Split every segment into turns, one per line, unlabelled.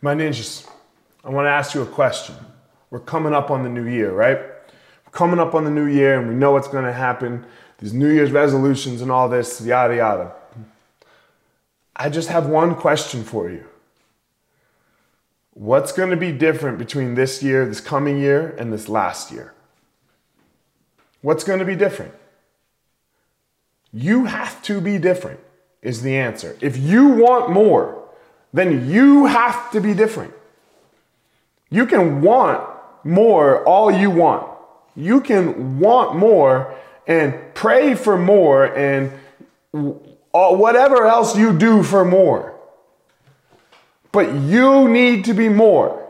My ninjas, I want to ask you a question. We're coming up on the new year, right? We're coming up on the new year and we know what's going to happen. These New Year's resolutions and all this, yada, yada. I just have one question for you. What's going to be different between this year, this coming year, and this last year? What's going to be different? You have to be different, is the answer. If you want more, then you have to be different. You can want more all you want. You can want more and pray for more and uh, whatever else you do for more. But you need to be more.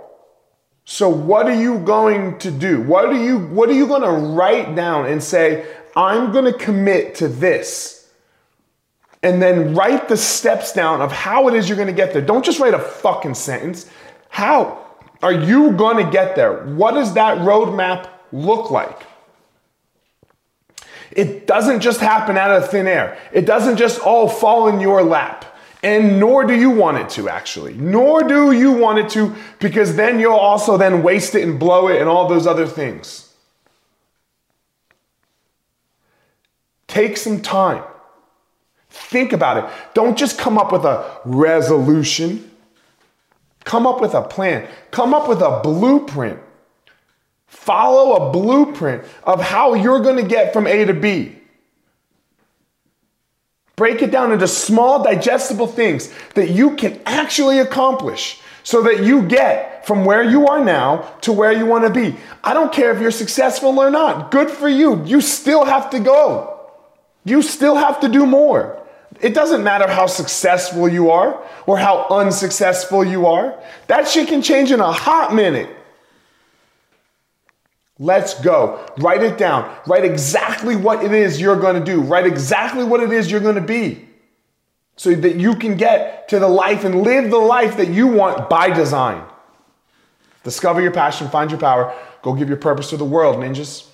So what are you going to do? What are you what are you going to write down and say I'm going to commit to this? And then write the steps down of how it is you're going to get there. Don't just write a fucking sentence. How are you going to get there? What does that roadmap look like? It doesn't just happen out of thin air. It doesn't just all fall in your lap. And nor do you want it to actually. Nor do you want it to because then you'll also then waste it and blow it and all those other things. Take some time. Think about it. Don't just come up with a resolution. Come up with a plan. Come up with a blueprint. Follow a blueprint of how you're going to get from A to B. Break it down into small, digestible things that you can actually accomplish so that you get from where you are now to where you want to be. I don't care if you're successful or not. Good for you. You still have to go. You still have to do more. It doesn't matter how successful you are or how unsuccessful you are. That shit can change in a hot minute. Let's go. Write it down. Write exactly what it is you're going to do. Write exactly what it is you're going to be so that you can get to the life and live the life that you want by design. Discover your passion, find your power, go give your purpose to the world, ninjas.